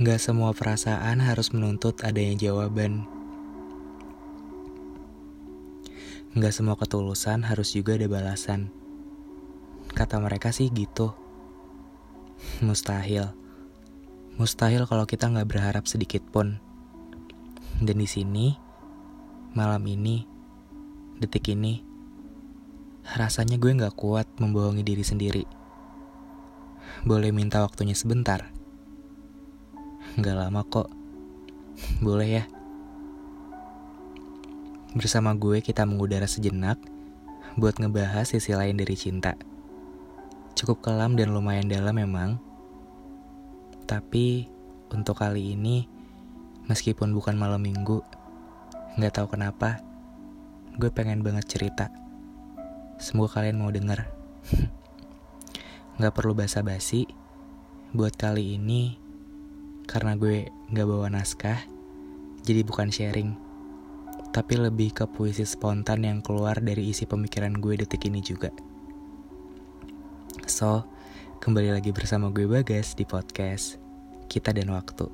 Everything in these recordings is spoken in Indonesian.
Gak semua perasaan harus menuntut adanya jawaban. Gak semua ketulusan harus juga ada balasan. Kata mereka sih gitu. Mustahil. Mustahil kalau kita nggak berharap sedikit pun. Dan di sini, malam ini, detik ini, rasanya gue nggak kuat membohongi diri sendiri. Boleh minta waktunya sebentar? Nggak lama kok. Boleh ya? Bersama gue kita mengudara sejenak buat ngebahas sisi lain dari cinta. Cukup kelam dan lumayan dalam memang. Tapi untuk kali ini, meskipun bukan malam minggu, nggak tahu kenapa, gue pengen banget cerita. Semoga kalian mau denger. Nggak perlu basa-basi. Buat kali ini, karena gue nggak bawa naskah, jadi bukan sharing. Tapi lebih ke puisi spontan yang keluar dari isi pemikiran gue detik ini juga. So, kembali lagi bersama gue Bagas di podcast Kita dan Waktu.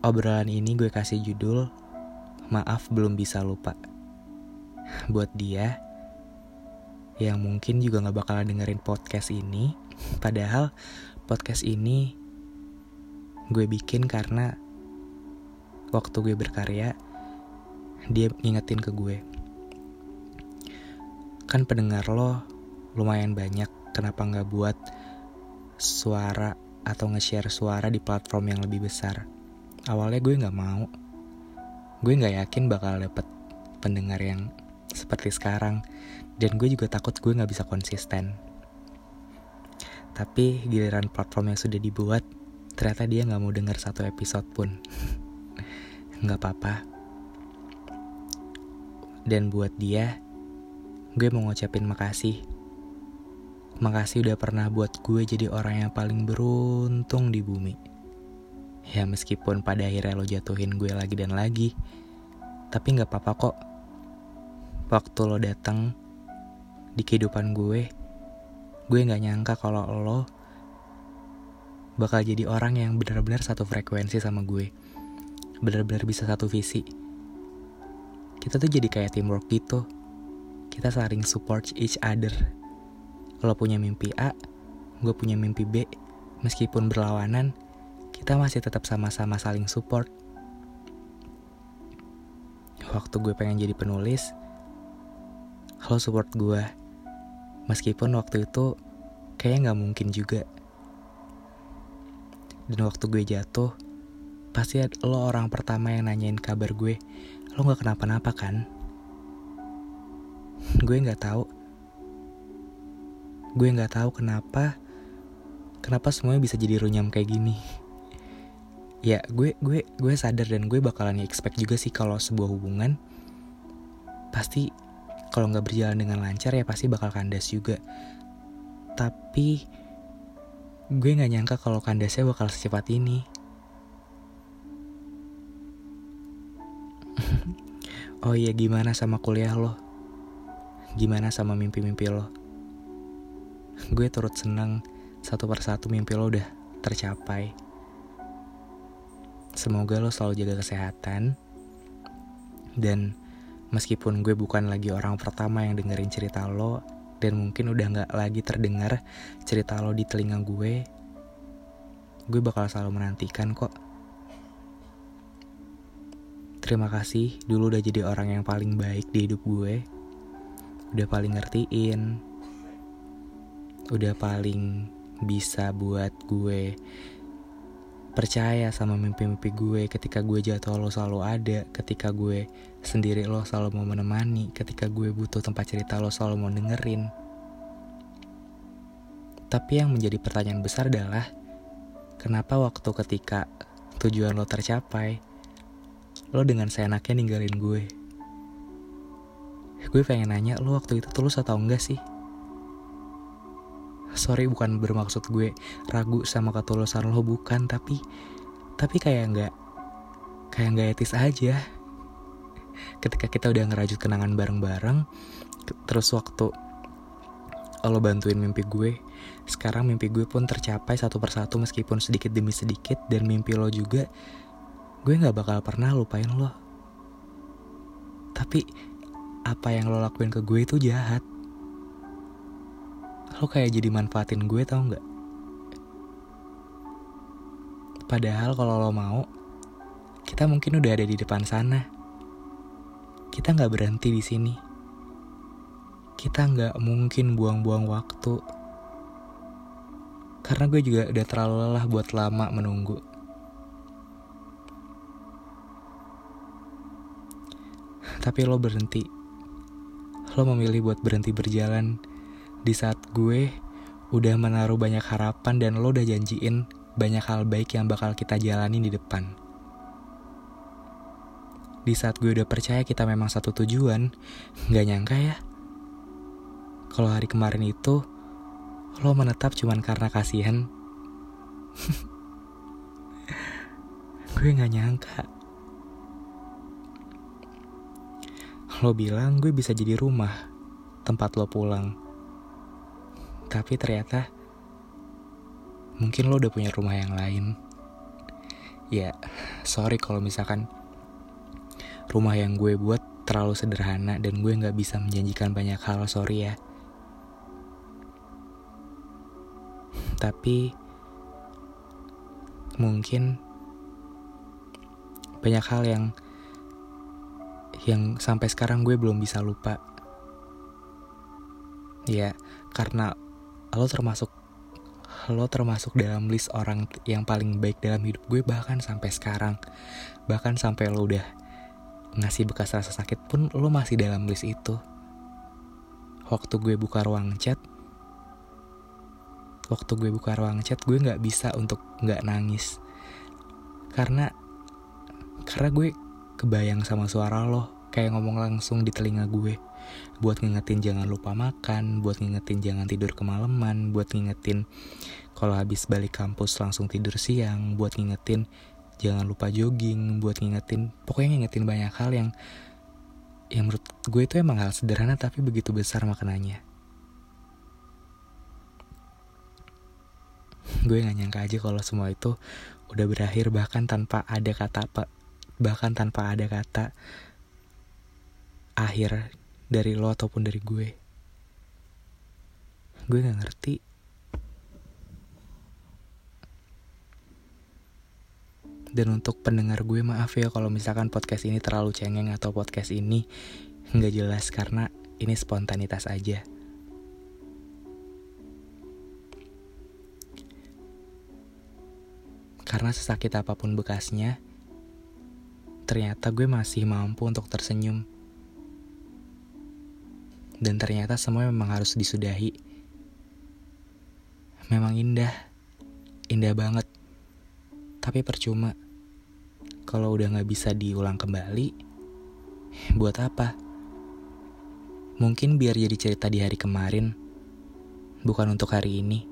Obrolan ini gue kasih judul Maaf belum bisa lupa. Buat dia yang mungkin juga gak bakalan dengerin podcast ini, padahal podcast ini gue bikin karena waktu gue berkarya dia ngingetin ke gue. Kan pendengar lo lumayan banyak, kenapa nggak buat suara atau nge-share suara di platform yang lebih besar? Awalnya gue nggak mau, gue nggak yakin bakal dapet pendengar yang seperti sekarang, dan gue juga takut gue nggak bisa konsisten. Tapi giliran platform yang sudah dibuat, ternyata dia nggak mau denger satu episode pun. nggak apa-apa. Dan buat dia, gue mau ngucapin makasih Makasih udah pernah buat gue jadi orang yang paling beruntung di bumi. Ya meskipun pada akhirnya lo jatuhin gue lagi dan lagi, tapi gak apa-apa kok. Waktu lo datang di kehidupan gue, gue gak nyangka kalau lo bakal jadi orang yang benar-benar satu frekuensi sama gue. Benar-benar bisa satu visi. Kita tuh jadi kayak teamwork gitu. Kita saling support each other kalau punya mimpi A, gue punya mimpi B. Meskipun berlawanan, kita masih tetap sama-sama saling support. Waktu gue pengen jadi penulis, lo support gue. Meskipun waktu itu kayaknya gak mungkin juga. Dan waktu gue jatuh, pasti lo orang pertama yang nanyain kabar gue. Lo gak kenapa-napa kan? Gue gak tahu gue nggak tahu kenapa kenapa semuanya bisa jadi runyam kayak gini ya gue gue gue sadar dan gue bakalan expect juga sih kalau sebuah hubungan pasti kalau nggak berjalan dengan lancar ya pasti bakal kandas juga tapi gue nggak nyangka kalau kandasnya bakal secepat ini oh iya gimana sama kuliah lo gimana sama mimpi-mimpi lo gue turut senang satu persatu mimpi lo udah tercapai. Semoga lo selalu jaga kesehatan. Dan meskipun gue bukan lagi orang pertama yang dengerin cerita lo, dan mungkin udah gak lagi terdengar cerita lo di telinga gue, gue bakal selalu menantikan kok. Terima kasih dulu udah jadi orang yang paling baik di hidup gue. Udah paling ngertiin, udah paling bisa buat gue percaya sama mimpi-mimpi gue ketika gue jatuh lo selalu ada ketika gue sendiri lo selalu mau menemani ketika gue butuh tempat cerita lo selalu mau dengerin. Tapi yang menjadi pertanyaan besar adalah kenapa waktu ketika tujuan lo tercapai lo dengan seenaknya ninggalin gue? Gue pengen nanya lo waktu itu tulus atau enggak sih? Sorry bukan bermaksud gue ragu sama ketulusan lo bukan tapi tapi kayak nggak kayak nggak etis aja ketika kita udah ngerajut kenangan bareng-bareng terus waktu lo bantuin mimpi gue sekarang mimpi gue pun tercapai satu persatu meskipun sedikit demi sedikit dan mimpi lo juga gue nggak bakal pernah lupain lo. Tapi apa yang lo lakuin ke gue itu jahat. Lo kayak jadi manfaatin gue tau nggak? Padahal kalau lo mau, kita mungkin udah ada di depan sana. Kita nggak berhenti di sini kita nggak mungkin buang-buang waktu. Karena gue juga udah terlalu lelah buat lama menunggu. Tapi lo berhenti. Lo memilih buat berhenti berjalan di saat gue udah menaruh banyak harapan dan lo udah janjiin banyak hal baik yang bakal kita jalani di depan. Di saat gue udah percaya kita memang satu tujuan, gak nyangka ya. Kalau hari kemarin itu lo menetap cuman karena kasihan. Gue gak nyangka. Lo bilang gue bisa jadi rumah tempat lo pulang. Tapi ternyata mungkin lo udah punya rumah yang lain. Ya sorry kalau misalkan rumah yang gue buat terlalu sederhana dan gue gak bisa menjanjikan banyak hal sorry ya tapi mungkin banyak hal yang yang sampai sekarang gue belum bisa lupa. Ya, karena lo termasuk lo termasuk dalam list orang yang paling baik dalam hidup gue bahkan sampai sekarang. Bahkan sampai lo udah ngasih bekas rasa sakit pun lo masih dalam list itu. Waktu gue buka ruang chat, waktu gue buka ruang chat gue nggak bisa untuk nggak nangis karena karena gue kebayang sama suara lo kayak ngomong langsung di telinga gue buat ngingetin jangan lupa makan buat ngingetin jangan tidur kemalaman buat ngingetin kalau habis balik kampus langsung tidur siang buat ngingetin jangan lupa jogging buat ngingetin pokoknya ngingetin banyak hal yang yang menurut gue itu emang hal sederhana tapi begitu besar maknanya. Gue gak nyangka aja kalau semua itu udah berakhir bahkan tanpa ada kata apa bahkan tanpa ada kata akhir dari lo ataupun dari gue. Gue gak ngerti dan untuk pendengar gue maaf ya kalau misalkan podcast ini terlalu cengeng atau podcast ini nggak jelas karena ini spontanitas aja. Karena sesakit apa pun bekasnya, ternyata gue masih mampu untuk tersenyum. Dan ternyata semua memang harus disudahi. Memang indah, indah banget. Tapi percuma. Kalau udah gak bisa diulang kembali, buat apa? Mungkin biar jadi cerita di hari kemarin, bukan untuk hari ini.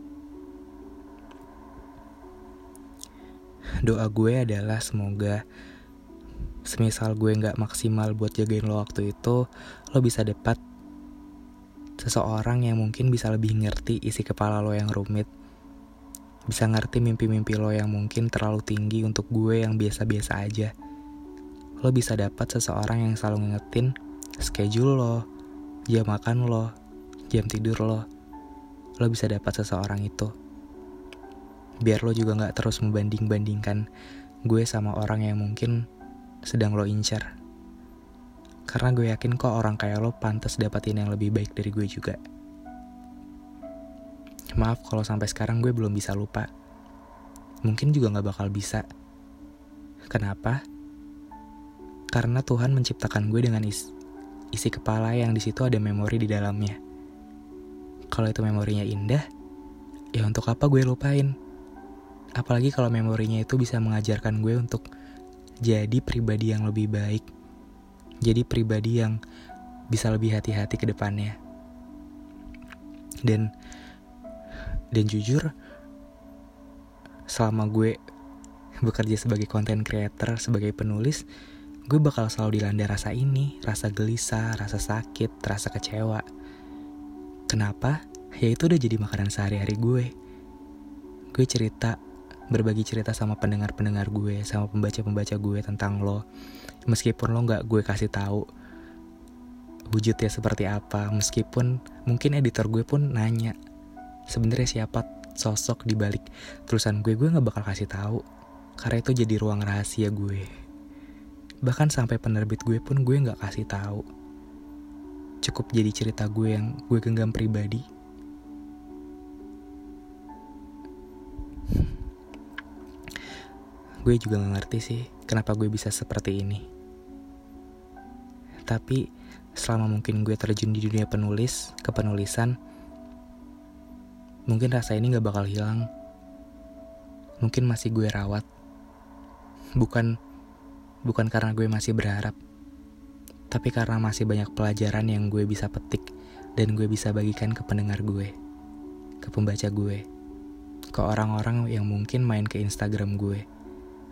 doa gue adalah semoga semisal gue nggak maksimal buat jagain lo waktu itu lo bisa dapat seseorang yang mungkin bisa lebih ngerti isi kepala lo yang rumit bisa ngerti mimpi-mimpi lo yang mungkin terlalu tinggi untuk gue yang biasa-biasa aja lo bisa dapat seseorang yang selalu ngingetin schedule lo jam makan lo jam tidur lo lo bisa dapat seseorang itu biar lo juga gak terus membanding-bandingkan gue sama orang yang mungkin sedang lo incar. Karena gue yakin kok orang kayak lo pantas dapatin yang lebih baik dari gue juga. Maaf kalau sampai sekarang gue belum bisa lupa. Mungkin juga gak bakal bisa. Kenapa? Karena Tuhan menciptakan gue dengan isi, isi kepala yang di situ ada memori di dalamnya. Kalau itu memorinya indah, ya untuk apa gue lupain? Apalagi kalau memorinya itu bisa mengajarkan gue untuk jadi pribadi yang lebih baik. Jadi pribadi yang bisa lebih hati-hati ke depannya. Dan dan jujur selama gue bekerja sebagai content creator, sebagai penulis, gue bakal selalu dilanda rasa ini, rasa gelisah, rasa sakit, rasa kecewa. Kenapa? ya itu udah jadi makanan sehari-hari gue. Gue cerita, berbagi cerita sama pendengar-pendengar gue, sama pembaca-pembaca gue tentang lo. Meskipun lo gak gue kasih tahu wujudnya seperti apa, meskipun mungkin editor gue pun nanya, sebenarnya siapa sosok di balik tulisan gue, gue gak bakal kasih tahu karena itu jadi ruang rahasia gue. Bahkan sampai penerbit gue pun gue gak kasih tahu. Cukup jadi cerita gue yang gue genggam pribadi gue juga gak ngerti sih kenapa gue bisa seperti ini. Tapi selama mungkin gue terjun di dunia penulis, kepenulisan, mungkin rasa ini gak bakal hilang. Mungkin masih gue rawat. Bukan bukan karena gue masih berharap, tapi karena masih banyak pelajaran yang gue bisa petik dan gue bisa bagikan ke pendengar gue, ke pembaca gue, ke orang-orang yang mungkin main ke Instagram gue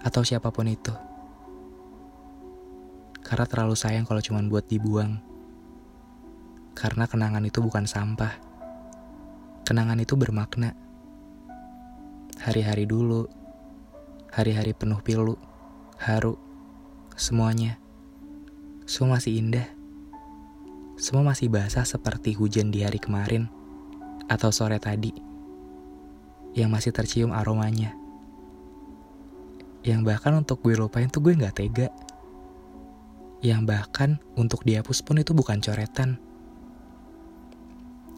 atau siapa pun itu. Karena terlalu sayang kalau cuma buat dibuang. Karena kenangan itu bukan sampah. Kenangan itu bermakna. Hari-hari dulu, hari-hari penuh pilu, haru, semuanya. Semua masih indah. Semua masih basah seperti hujan di hari kemarin atau sore tadi yang masih tercium aromanya yang bahkan untuk gue lupain tuh gue nggak tega yang bahkan untuk dihapus pun itu bukan coretan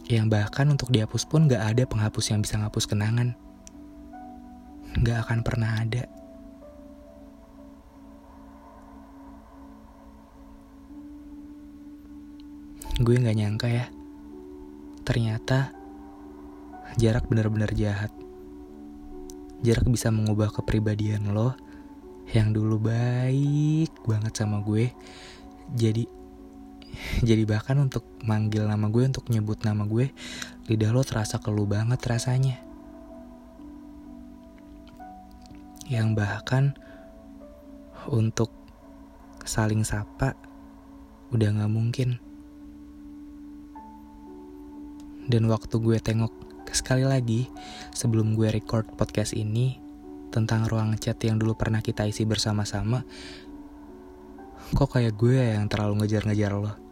yang bahkan untuk dihapus pun gak ada penghapus yang bisa ngapus kenangan. Gak akan pernah ada. Gue gak nyangka ya. Ternyata jarak benar-benar jahat. Jarak bisa mengubah kepribadian lo yang dulu baik banget sama gue. Jadi jadi bahkan untuk manggil nama gue untuk nyebut nama gue lidah lo terasa keluh banget rasanya yang bahkan untuk saling sapa udah gak mungkin dan waktu gue tengok sekali lagi, sebelum gue record podcast ini tentang ruang chat yang dulu pernah kita isi bersama-sama, kok kayak gue yang terlalu ngejar-ngejar lo?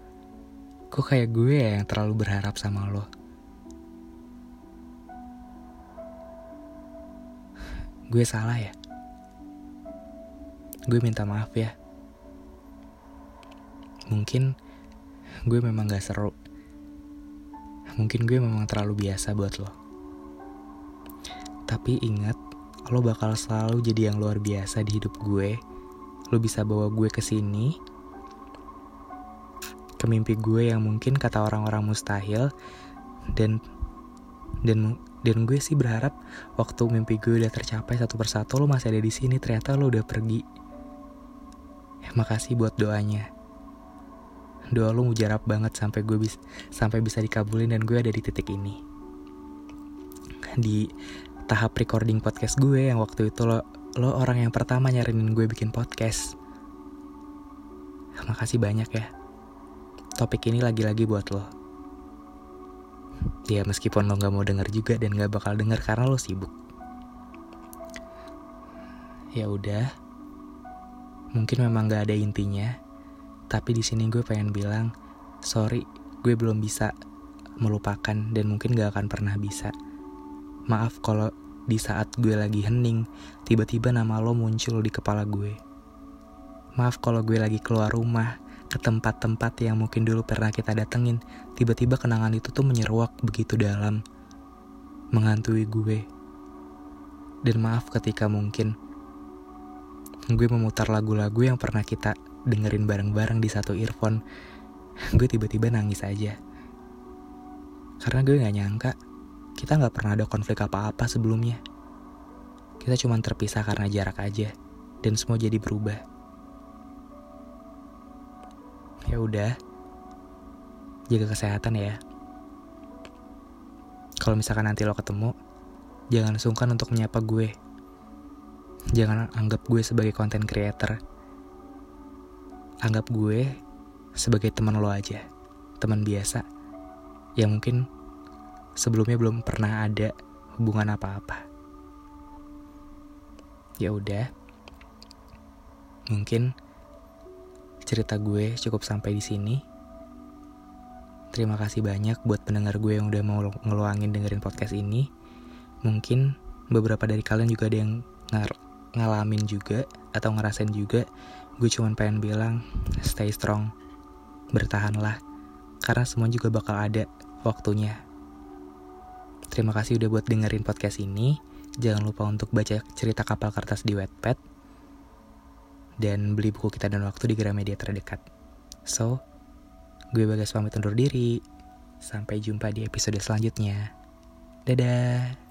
Kok kayak gue yang terlalu berharap sama lo? Gue salah ya? Gue minta maaf ya. Mungkin gue memang gak seru mungkin gue memang terlalu biasa buat lo. Tapi ingat, lo bakal selalu jadi yang luar biasa di hidup gue. Lo bisa bawa gue ke sini, ke mimpi gue yang mungkin kata orang-orang mustahil, dan dan dan gue sih berharap waktu mimpi gue udah tercapai satu persatu lo masih ada di sini ternyata lo udah pergi. Eh, makasih buat doanya. Doa lu mujarab banget sampai gue bisa sampai bisa dikabulin dan gue ada di titik ini. Di tahap recording podcast gue yang waktu itu lo lo orang yang pertama nyarinin gue bikin podcast. Makasih banyak ya topik ini lagi-lagi buat lo ya meskipun lo nggak mau denger juga dan nggak bakal denger karena lo sibuk ya udah mungkin memang gak ada intinya tapi di sini gue pengen bilang, sorry, gue belum bisa melupakan dan mungkin gak akan pernah bisa. Maaf kalau di saat gue lagi hening, tiba-tiba nama lo muncul di kepala gue. Maaf kalau gue lagi keluar rumah, ke tempat-tempat yang mungkin dulu pernah kita datengin, tiba-tiba kenangan itu tuh menyeruak begitu dalam, menghantui gue. Dan maaf ketika mungkin gue memutar lagu-lagu yang pernah kita dengerin bareng-bareng di satu earphone, gue tiba-tiba nangis aja. Karena gue gak nyangka, kita gak pernah ada konflik apa-apa sebelumnya. Kita cuma terpisah karena jarak aja, dan semua jadi berubah. Ya udah, jaga kesehatan ya. Kalau misalkan nanti lo ketemu, jangan sungkan untuk menyapa gue. Jangan anggap gue sebagai konten creator anggap gue sebagai teman lo aja, teman biasa, yang mungkin sebelumnya belum pernah ada hubungan apa-apa. Ya udah. Mungkin cerita gue cukup sampai di sini. Terima kasih banyak buat pendengar gue yang udah mau ngeluangin dengerin podcast ini. Mungkin beberapa dari kalian juga ada yang ngalamin juga atau ngerasain juga. Gue cuman pengen bilang stay strong, bertahanlah. Karena semua juga bakal ada waktunya. Terima kasih udah buat dengerin podcast ini. Jangan lupa untuk baca cerita kapal kertas di Wattpad. Dan beli buku kita dan waktu di Gramedia terdekat. So, gue Bagas pamit undur diri. Sampai jumpa di episode selanjutnya. Dadah.